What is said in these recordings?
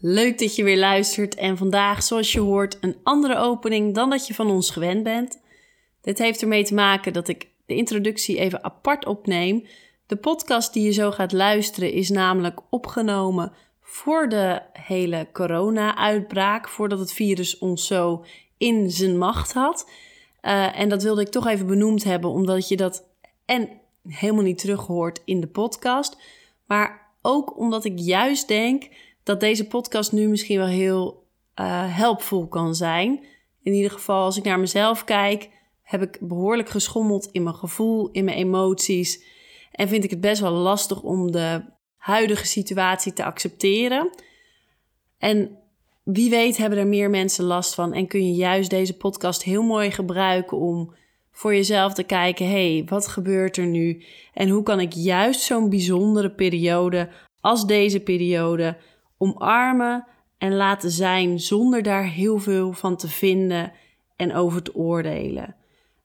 Leuk dat je weer luistert en vandaag, zoals je hoort, een andere opening dan dat je van ons gewend bent. Dit heeft ermee te maken dat ik de introductie even apart opneem. De podcast die je zo gaat luisteren is namelijk opgenomen voor de hele corona-uitbraak, voordat het virus ons zo in zijn macht had. Uh, en dat wilde ik toch even benoemd hebben, omdat je dat en helemaal niet terug hoort in de podcast, maar ook omdat ik juist denk dat deze podcast nu misschien wel heel uh, helpvol kan zijn. In ieder geval, als ik naar mezelf kijk, heb ik behoorlijk geschommeld in mijn gevoel, in mijn emoties. En vind ik het best wel lastig om de huidige situatie te accepteren. En wie weet hebben er meer mensen last van en kun je juist deze podcast heel mooi gebruiken om voor jezelf te kijken: hé, hey, wat gebeurt er nu? En hoe kan ik juist zo'n bijzondere periode als deze periode omarmen en laten zijn zonder daar heel veel van te vinden en over te oordelen.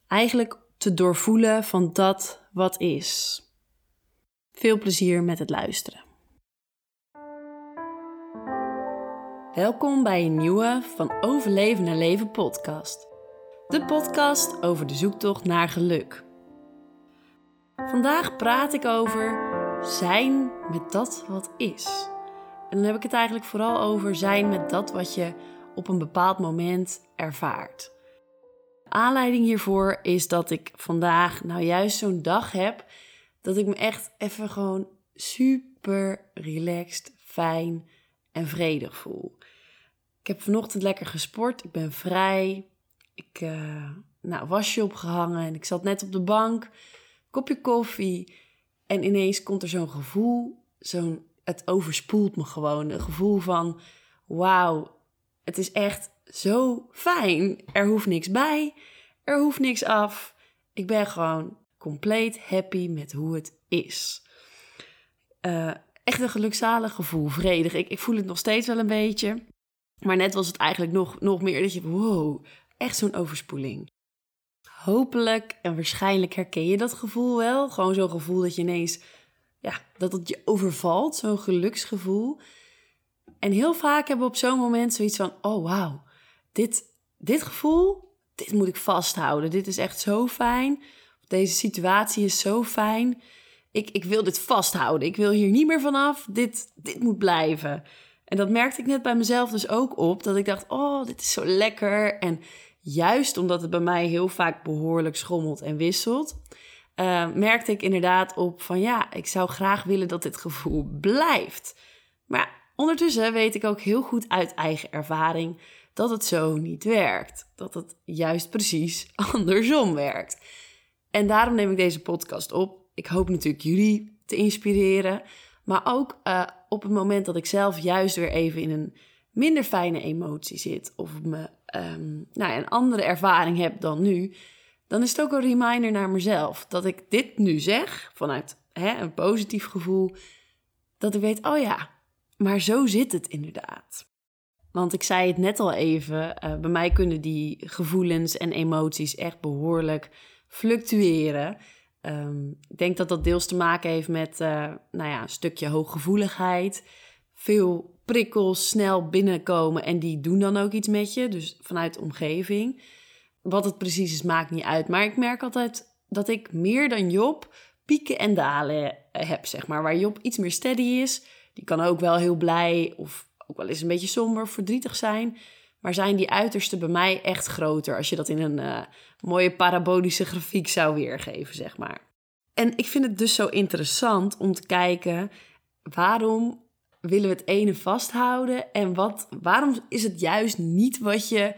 Eigenlijk te doorvoelen van dat wat is. Veel plezier met het luisteren. Welkom bij een nieuwe van Overleven naar Leven podcast. De podcast over de zoektocht naar geluk. Vandaag praat ik over zijn met dat wat is. En dan heb ik het eigenlijk vooral over zijn met dat wat je op een bepaald moment ervaart. aanleiding hiervoor is dat ik vandaag nou juist zo'n dag heb dat ik me echt even gewoon super relaxed, fijn en vredig voel. Ik heb vanochtend lekker gesport, ik ben vrij, ik uh, nou, wasje opgehangen en ik zat net op de bank, kopje koffie en ineens komt er zo'n gevoel, zo'n het overspoelt me gewoon. Een gevoel van, wauw, het is echt zo fijn. Er hoeft niks bij, er hoeft niks af. Ik ben gewoon compleet happy met hoe het is. Uh, echt een gelukzalig gevoel, vredig. Ik, ik voel het nog steeds wel een beetje. Maar net was het eigenlijk nog, nog meer dat je, wow, echt zo'n overspoeling. Hopelijk en waarschijnlijk herken je dat gevoel wel. Gewoon zo'n gevoel dat je ineens ja, dat het je overvalt, zo'n geluksgevoel. En heel vaak hebben we op zo'n moment zoiets van: oh wauw, dit, dit gevoel, dit moet ik vasthouden. Dit is echt zo fijn. Deze situatie is zo fijn. Ik, ik wil dit vasthouden. Ik wil hier niet meer vanaf. Dit, dit moet blijven. En dat merkte ik net bij mezelf dus ook op. Dat ik dacht: oh, dit is zo lekker. En juist omdat het bij mij heel vaak behoorlijk schommelt en wisselt uh, merkte ik inderdaad op van ja, ik zou graag willen dat dit gevoel blijft. Maar ondertussen weet ik ook heel goed uit eigen ervaring dat het zo niet werkt. Dat het juist precies andersom werkt. En daarom neem ik deze podcast op. Ik hoop natuurlijk jullie te inspireren. Maar ook uh, op het moment dat ik zelf juist weer even in een minder fijne emotie zit. Of me, um, nou, een andere ervaring heb dan nu dan is het ook een reminder naar mezelf. Dat ik dit nu zeg vanuit hè, een positief gevoel. Dat ik weet, oh ja, maar zo zit het inderdaad. Want ik zei het net al even, uh, bij mij kunnen die gevoelens en emoties echt behoorlijk fluctueren. Um, ik denk dat dat deels te maken heeft met uh, nou ja, een stukje hooggevoeligheid. Veel prikkels snel binnenkomen en die doen dan ook iets met je, dus vanuit de omgeving. Wat het precies is, maakt niet uit. Maar ik merk altijd dat ik meer dan Job pieken en dalen heb, zeg maar. Waar Job iets meer steady is. Die kan ook wel heel blij of ook wel eens een beetje somber, verdrietig zijn. Maar zijn die uitersten bij mij echt groter als je dat in een uh, mooie parabolische grafiek zou weergeven, zeg maar. En ik vind het dus zo interessant om te kijken waarom willen we het ene vasthouden en wat, waarom is het juist niet wat je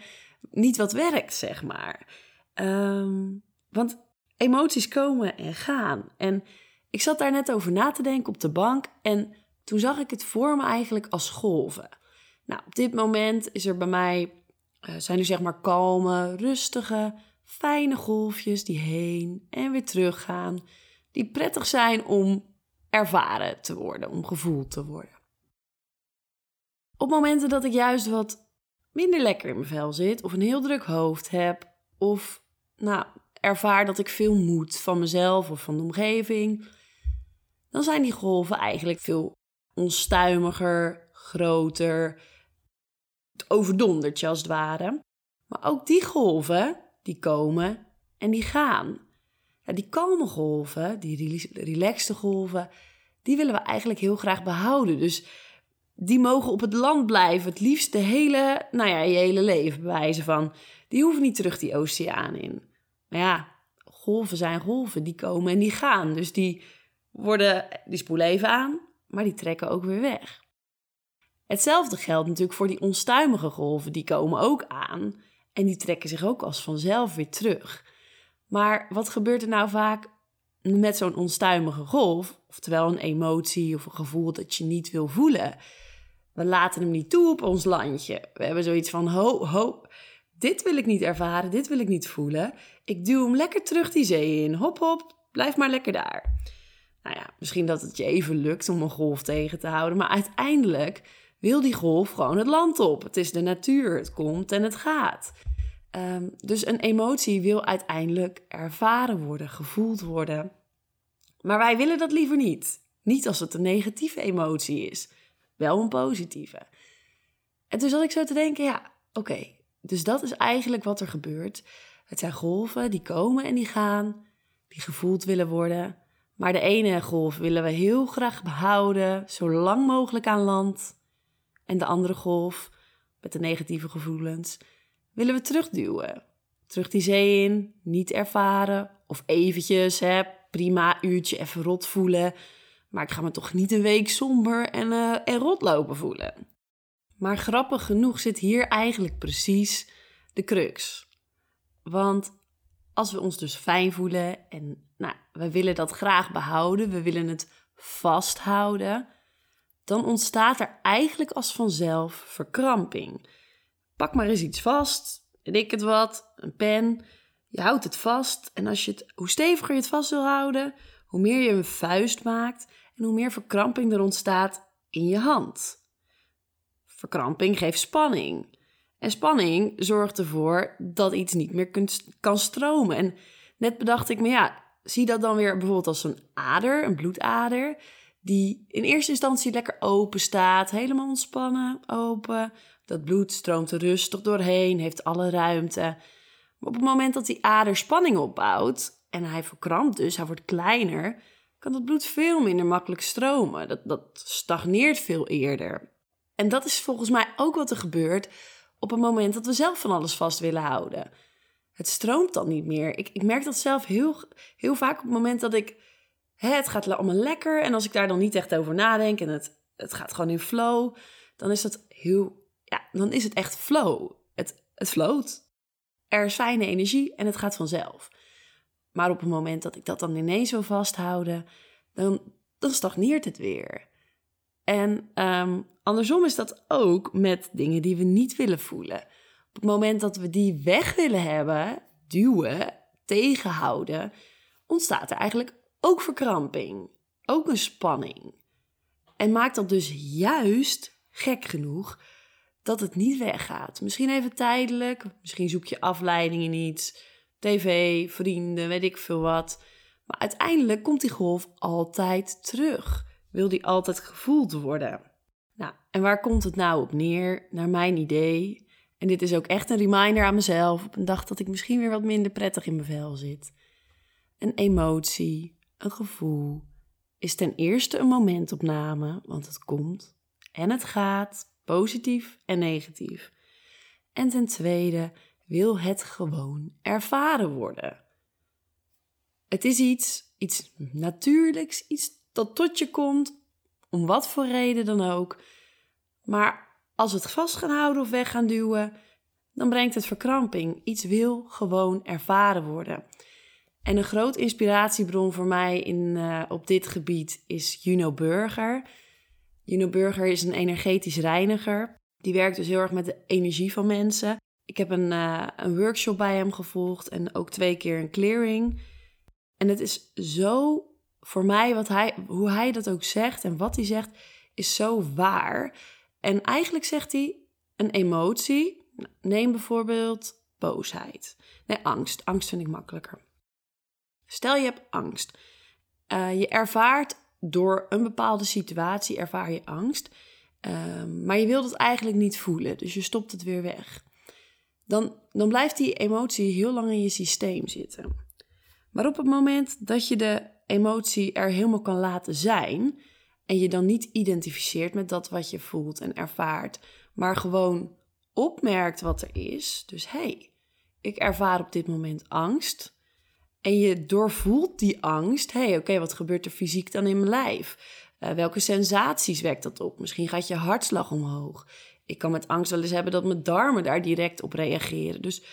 niet wat werkt, zeg maar. Ehm, want emoties komen en gaan. En ik zat daar net over na te denken op de bank en toen zag ik het voor me eigenlijk als golven. Nou, op dit moment is er bij mij, uh, zijn er zeg maar kalme, rustige, fijne golfjes die heen en weer terug gaan. Die prettig zijn om ervaren te worden, om gevoeld te worden. Op momenten dat ik juist wat minder lekker in mijn vel zit, of een heel druk hoofd heb, of nou, ervaar dat ik veel moet van mezelf of van de omgeving, dan zijn die golven eigenlijk veel onstuimiger, groter. Het je als het ware. Maar ook die golven, die komen en die gaan. Ja, die kalme golven, die relaxte golven, die willen we eigenlijk heel graag behouden. Dus die mogen op het land blijven, het liefst de hele, nou ja, je hele leven bewijzen van. Die hoeven niet terug die oceaan in. Maar ja, golven zijn golven, die komen en die gaan. Dus die worden, die spoelen even aan, maar die trekken ook weer weg. Hetzelfde geldt natuurlijk voor die onstuimige golven, die komen ook aan en die trekken zich ook als vanzelf weer terug. Maar wat gebeurt er nou vaak met zo'n onstuimige golf, oftewel een emotie of een gevoel dat je niet wil voelen? We laten hem niet toe op ons landje. We hebben zoiets van: ho, ho, dit wil ik niet ervaren, dit wil ik niet voelen. Ik duw hem lekker terug die zee in. Hop, hop, blijf maar lekker daar. Nou ja, misschien dat het je even lukt om een golf tegen te houden, maar uiteindelijk wil die golf gewoon het land op. Het is de natuur, het komt en het gaat. Ehm, dus een emotie wil uiteindelijk ervaren worden, gevoeld worden. Maar wij willen dat liever niet. Niet als het een negatieve emotie is, wel een positieve. En toen zat ik zo te denken, ja, oké, dus dat is eigenlijk wat er gebeurt. Het zijn golven die komen en die gaan, die gevoeld willen worden. Maar de ene golf willen we heel graag behouden, zo lang mogelijk aan land. En de andere golf, met de negatieve gevoelens, willen we terugduwen. Terug die zee in, niet ervaren. Of eventjes, hè, prima, uurtje even rot voelen. Maar ik ga me toch niet een week somber en, uh, en rot lopen voelen. Maar grappig genoeg zit hier eigenlijk precies de crux. Want als we ons dus fijn voelen en nou, we willen dat graag behouden, we willen het vasthouden, dan ontstaat er eigenlijk als vanzelf verkramping. Pak maar eens iets vast, weet ik het wat, een pen. Je houdt het vast en als je het, hoe steviger je het vast wil houden, hoe meer je een vuist maakt en hoe meer verkramping er ontstaat in je hand. Verkramping geeft spanning. En spanning zorgt ervoor dat iets niet meer kunt, kan stromen. En net bedacht ik me, ja, zie dat dan weer bijvoorbeeld als een ader, een bloedader, die in eerste instantie lekker open staat, helemaal ontspannen, open. Dat bloed stroomt er rustig doorheen, heeft alle ruimte. Maar op het moment dat die ader spanning opbouwt en hij verkrampt dus, hij wordt kleiner, kan dat bloed veel minder makkelijk stromen. Dat, dat stagneert veel eerder. En dat is volgens mij ook wat er gebeurt op het moment dat we zelf van alles vast willen houden. Het stroomt dan niet meer. Ik, ik merk dat zelf heel, heel vaak op het moment dat ik. Hè, het gaat allemaal lekker. En als ik daar dan niet echt over nadenk en het, het gaat gewoon in flow. Dan is dat heel. Dan is het echt flow. Het, het float. Er is fijne energie en het gaat vanzelf. Maar op het moment dat ik dat dan ineens wil vasthouden, dan, dan stagneert het weer. En ehm, andersom is dat ook met dingen die we niet willen voelen. Op het moment dat we die weg willen hebben, duwen, tegenhouden, ontstaat er eigenlijk ook verkramping, ook een spanning. En maakt dat dus juist, gek genoeg, dat het niet weggaat. Misschien even tijdelijk, misschien zoek je afleiding in iets, tv, vrienden, weet ik veel wat. Maar uiteindelijk komt die golf altijd terug wil die altijd gevoeld worden. Nou, en waar komt het nou op neer, naar mijn idee? En dit is ook echt een reminder aan mezelf op een dag dat ik misschien weer wat minder prettig in mijn vel zit. Een emotie, een gevoel, is ten eerste een momentopname, want het komt en het gaat, positief en negatief. En ten tweede wil het gewoon ervaren worden. Het is iets, iets natuurlijks, iets dat tot je komt, om wat voor reden dan ook. Maar als we het vast gaan houden of weg gaan duwen, dan brengt het verkramping. Iets wil gewoon ervaren worden. En een groot inspiratiebron voor mij in, uh, op dit gebied is Juno Burger. Juno Burger is een energetisch reiniger. Die werkt dus heel erg met de energie van mensen. Ik heb een, uh, een workshop bij hem gevolgd en ook twee keer een clearing. En het is zo voor mij, wat hij, hoe hij dat ook zegt en wat hij zegt, is zo waar. En eigenlijk zegt hij een emotie. Neem bijvoorbeeld boosheid. Nee, angst. Angst vind ik makkelijker. Stel je hebt angst. Uh, je ervaart door een bepaalde situatie ervaar je angst. Um, maar je wilt het eigenlijk niet voelen, dus je stopt het weer weg. Dan, dan blijft die emotie heel lang in je systeem zitten. Maar op het moment dat je de emotie er helemaal kan laten zijn en je dan niet identificeert met dat wat je voelt en ervaart, maar gewoon opmerkt wat er is. Dus hé, hey, ik ervaar op dit moment angst. En je doorvoelt die angst. Hé, hey, oké, wat gebeurt er fysiek dan in mijn lijf? Uh, welke sensaties wekt dat op? Misschien gaat je hartslag omhoog. Ik kan met angst wel eens hebben dat mijn darmen daar direct op reageren. Dus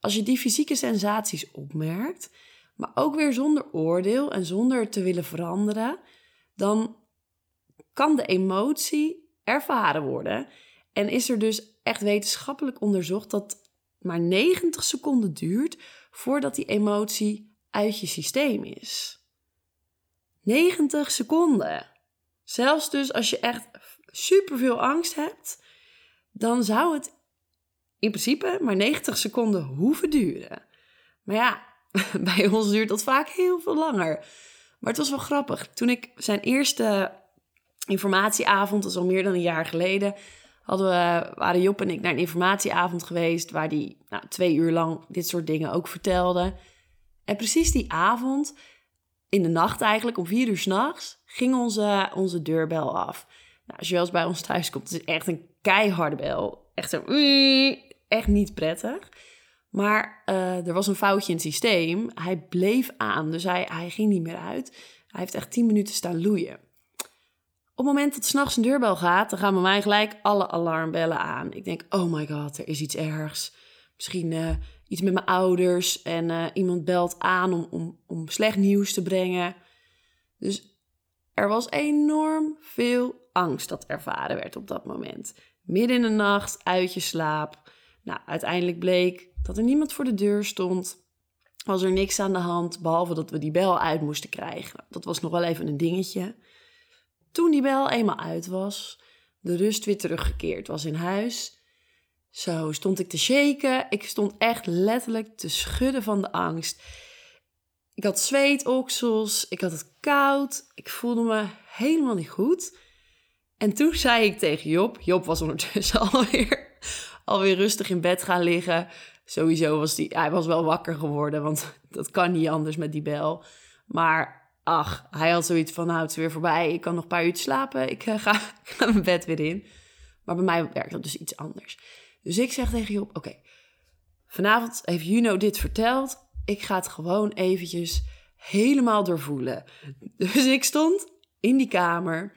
als je die fysieke sensaties opmerkt, maar ook weer zonder oordeel en zonder te willen veranderen, dan kan de emotie ervaren worden. En is er dus echt wetenschappelijk onderzocht dat maar 90 seconden duurt voordat die emotie uit je systeem is. 90 seconden. Zelfs dus als je echt superveel angst hebt, dan zou het in principe maar 90 seconden hoeven duren. Maar ja, bij ons duurt dat vaak heel veel langer. Maar het was wel grappig. Toen ik zijn eerste informatieavond, dat al meer dan een jaar geleden, hadden we, waren Job en ik naar een informatieavond geweest, waar die nou, twee uur lang dit soort dingen ook vertelde. En precies die avond, in de nacht eigenlijk, om vier uur s'nachts, ging onze, onze deurbel af. Nou, als je wel eens bij ons thuis komt, het is echt een keiharde bel. Echt zo, echt niet prettig. Maar uh, er was een foutje in het systeem. Hij bleef aan, dus hij, ging niet meer uit. Hij heeft echt tien minuten staan loeien. Op het moment dat s'nachts een deurbel gaat, dan gaan bij mij gelijk alle alarmbellen aan. Ik denk, oh my god, er is iets ergs. Misschien uh, iets met mijn ouders en uh, iemand belt aan om, om, om slecht nieuws te brengen. Dus er was enorm veel angst dat ervaren werd op dat moment. Midden in de nacht, uit je slaap. Nou, uiteindelijk bleek dat er niemand voor de deur stond. Was er niks aan de hand, behalve dat we die bel uit moesten krijgen. Dat was nog wel even een dingetje. Toen die bel eenmaal uit was, de rust weer teruggekeerd was in huis. Zo stond ik te shaken. Ik stond echt letterlijk te schudden van de angst. Ik had zweetoksels, ik had het koud, ik voelde me helemaal niet goed. En toen zei ik tegen Job, Job was ondertussen alweer, alweer rustig in bed gaan liggen. Sowieso was hij, hij was wel wakker geworden, want dat kan niet anders met die bel. Maar ach, hij had zoiets van, nou, het is weer voorbij. Ik kan nog een paar uur slapen. Ik uh, ga, ga mijn bed weer in. Maar bij mij werkt dat dus iets anders. Dus ik zeg tegen Job, oké, vanavond heeft Juno dit verteld. Ik ga het gewoon eventjes helemaal doorvoelen. Dus ik stond in die kamer.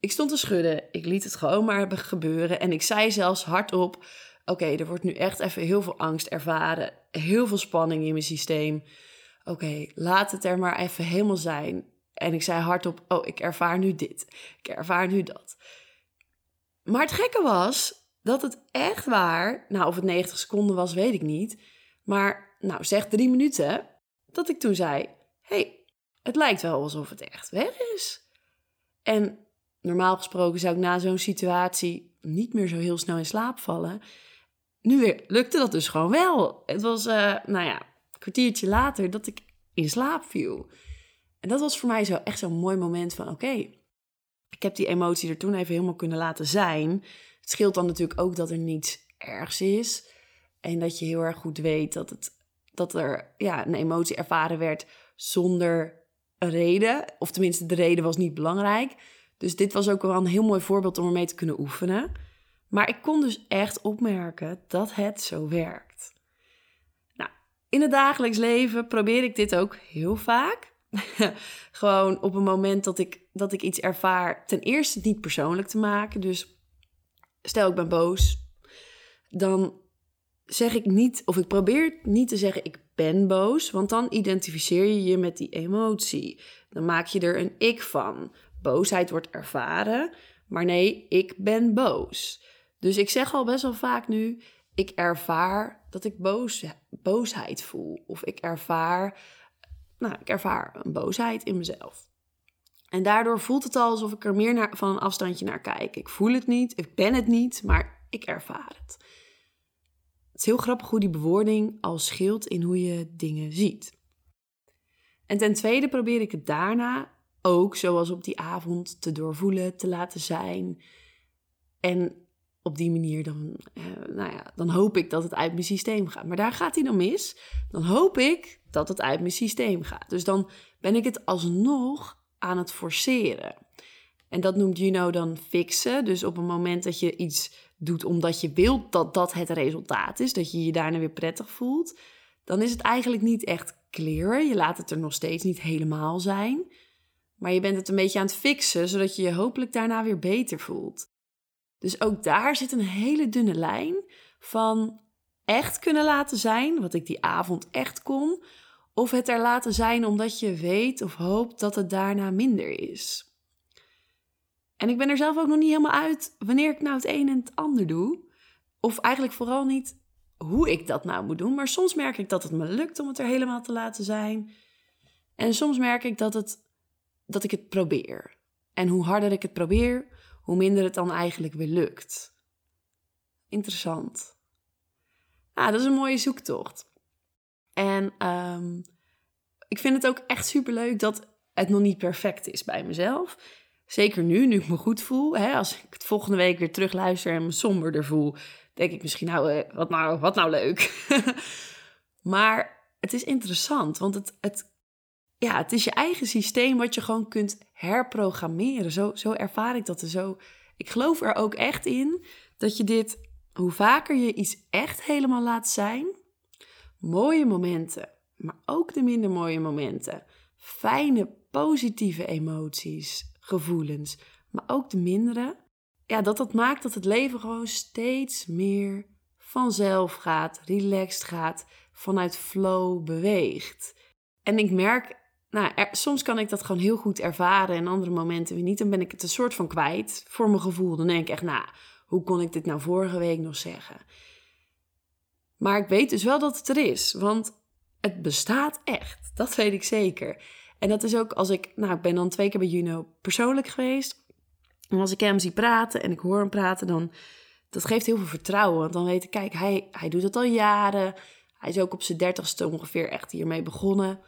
Ik stond te schudden. Ik liet het gewoon maar gebeuren. En ik zei zelfs hardop, oké, er wordt nu echt even heel veel angst ervaren. Heel veel spanning in mijn systeem oké, laat het er maar even helemaal zijn. En ik zei hardop, oh, ik ervaar nu dit. Ik ervaar nu dat. Maar het gekke was dat het echt waar, nou of het 90 seconden was, weet ik niet. Maar nou, zeg drie minuten, dat ik toen zei, hey, het lijkt wel alsof het echt weg is. En normaal gesproken zou ik na zo'n situatie niet meer zo heel snel in slaap vallen. Nu weer lukte dat dus gewoon wel. Het was, uh, nou ja, kwartiertje later dat ik in slaap viel. En dat was voor mij zo echt zo'n mooi moment van oké, ik heb die emotie er toen even helemaal kunnen laten zijn. Scheelt dan natuurlijk ook dat er niets ergs is. En dat je heel erg goed weet dat, het, dat er ja, een emotie ervaren werd zonder reden. Of tenminste, de reden was niet belangrijk. Dus dit was ook wel een heel mooi voorbeeld om ermee te kunnen oefenen. Maar ik kon dus echt opmerken dat het zo werkt. In het dagelijks leven probeer ik dit ook heel vaak. Gewoon op een moment dat ik, dat ik iets ervaar, ten eerste niet persoonlijk te maken. Dus stel ik ben boos, dan zeg ik niet, of ik probeer niet te zeggen ik ben boos, want dan identificeer je je met die emotie. Dan maak je er een ik van. Boosheid wordt ervaren, maar nee, ik ben boos. Dus ik zeg al best wel vaak nu, ik ervaar dat ik boos, boosheid voel. Of ik ervaar, nou, ik ervaar een boosheid in mezelf. En daardoor voelt het al alsof ik er meer naar, van een afstandje naar kijk. Ik voel het niet, ik ben het niet, maar ik ervaar het. Het is heel grappig hoe die bewoording al scheelt in hoe je dingen ziet. En ten tweede probeer ik het daarna ook, zoals op die avond, te doorvoelen, te laten zijn. En op die manier, dan, eh, nou ja, dan hoop ik dat het uit mijn systeem gaat. Maar daar gaat hij dan mis. Dan hoop ik dat het uit mijn systeem gaat. Dus dan ben ik het alsnog aan het forceren. En dat noemt Juno dan fixen. Dus op een moment dat je iets doet omdat je wilt dat dat het resultaat is, dat je je daarna weer prettig voelt, dan is het eigenlijk niet echt clear. Je laat het er nog steeds niet helemaal zijn. Maar je bent het een beetje aan het fixen, zodat je je hopelijk daarna weer beter voelt. Dus ook daar zit een hele dunne lijn van echt kunnen laten zijn, wat ik die avond echt kon, of het er laten zijn omdat je weet of hoopt dat het daarna minder is. En ik ben er zelf ook nog niet helemaal uit wanneer ik nou het een en het ander doe. Of eigenlijk vooral niet hoe ik dat nou moet doen. Maar soms merk ik dat het me lukt om het er helemaal te laten zijn. En soms merk ik dat, het, dat ik het probeer. En hoe harder ik het probeer, hoe minder het dan eigenlijk weer lukt. Interessant. Ah, dat is een mooie zoektocht. En um, ik vind het ook echt superleuk dat het nog niet perfect is bij mezelf. Zeker nu, nu ik me goed voel. Hè, als ik het volgende week weer terugluister en me somberder voel, denk ik misschien, nou, eh, wat nou, wat nou leuk. maar het is interessant, want het, het, ja, het is je eigen systeem wat je gewoon kunt herprogrammeren. Zo, zo ervaar ik dat. Zo, ik geloof er ook echt in dat je dit, hoe vaker je iets echt helemaal laat zijn, mooie momenten, maar ook de minder mooie momenten, fijne, positieve emoties, gevoelens, maar ook de mindere. Ja, dat dat maakt dat het leven gewoon steeds meer vanzelf gaat, relaxed gaat, vanuit flow beweegt. En ik merk, nou, soms kan ik dat gewoon heel goed ervaren en andere momenten weer niet. Dan ben ik het een soort van kwijt voor mijn gevoel. Dan denk ik echt, nou, hoe kon ik dit nou vorige week nog zeggen? Maar ik weet dus wel dat het er is, want het bestaat echt. Dat weet ik zeker. En dat is ook als ik, nou, ik ben dan twee keer bij Juno persoonlijk geweest. En als ik hem zie praten en ik hoor hem praten, dan dat geeft heel veel vertrouwen. Want dan weet ik, kijk, hij, hij doet het al jaren. Hij is ook op zijn dertigste ongeveer echt hiermee begonnen.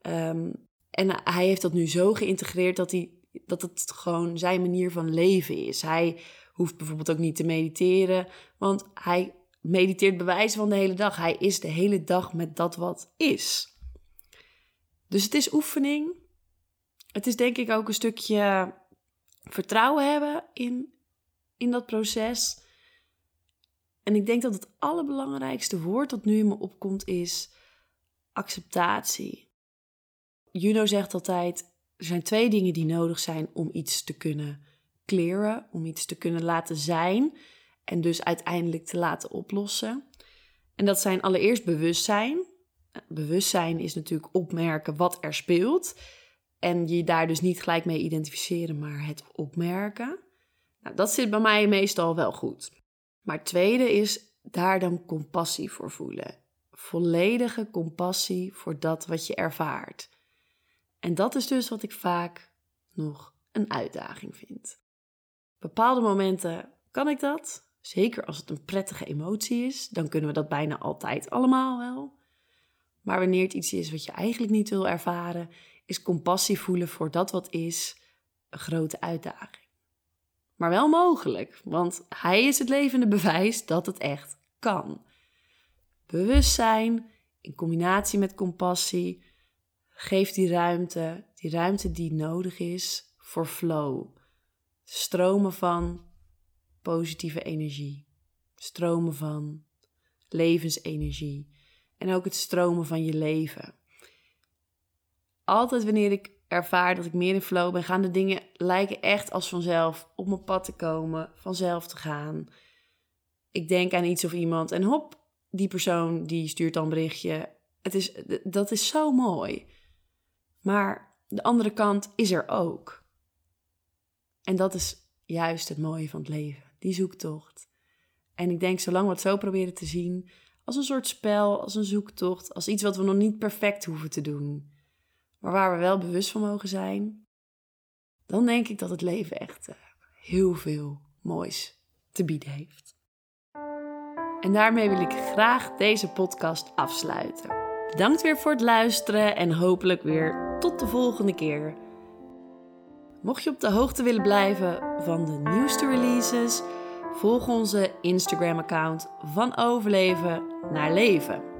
Ehm, en hij heeft dat nu zo geïntegreerd dat, hij, dat het gewoon zijn manier van leven is. Hij hoeft bijvoorbeeld ook niet te mediteren, want hij mediteert bewijzen van de hele dag. Hij is de hele dag met dat wat is. Dus het is oefening. Het is denk ik ook een stukje vertrouwen hebben in, in dat proces. En ik denk dat het allerbelangrijkste woord dat nu in me opkomt is acceptatie. Juno zegt altijd: er zijn twee dingen die nodig zijn om iets te kunnen clearen, om iets te kunnen laten zijn en dus uiteindelijk te laten oplossen. En dat zijn allereerst bewustzijn. Bewustzijn is natuurlijk opmerken wat er speelt. En je daar dus niet gelijk mee identificeren, maar het opmerken. Nou, dat zit bij mij meestal wel goed. Maar tweede is daar dan compassie voor voelen. Volledige compassie voor dat wat je ervaart. En dat is dus wat ik vaak nog een uitdaging vind. Bepaalde momenten kan ik dat. Zeker als het een prettige emotie is, dan kunnen we dat bijna altijd allemaal wel. Maar wanneer het iets is wat je eigenlijk niet wil ervaren, is compassie voelen voor dat wat is een grote uitdaging. Maar wel mogelijk, want hij is het levende bewijs dat het echt kan. Bewustzijn in combinatie met compassie geeft die ruimte, die ruimte die nodig is voor flow. Stromen van positieve energie, stromen van levensenergie en ook het stromen van je leven. Altijd wanneer ik ervaar dat ik meer in flow ben, gaan de dingen lijken echt als vanzelf op mijn pad te komen, vanzelf te gaan. Ik denk aan iets of iemand en hop, die persoon die stuurt dan een berichtje. Het is, dat is zo mooi. Maar de andere kant is er ook. En dat is juist het mooie van het leven, die zoektocht. En ik denk, zolang we het zo proberen te zien, als een soort spel, als een zoektocht, als iets wat we nog niet perfect hoeven te doen, maar waar we wel bewust van mogen zijn, dan denk ik dat het leven echt eh, heel veel moois te bieden heeft. En daarmee wil ik graag deze podcast afsluiten. Bedankt weer voor het luisteren en hopelijk weer tot de volgende keer. Mocht je op de hoogte willen blijven van de nieuwste releases, volg onze Instagram-account van Overleven naar Leven.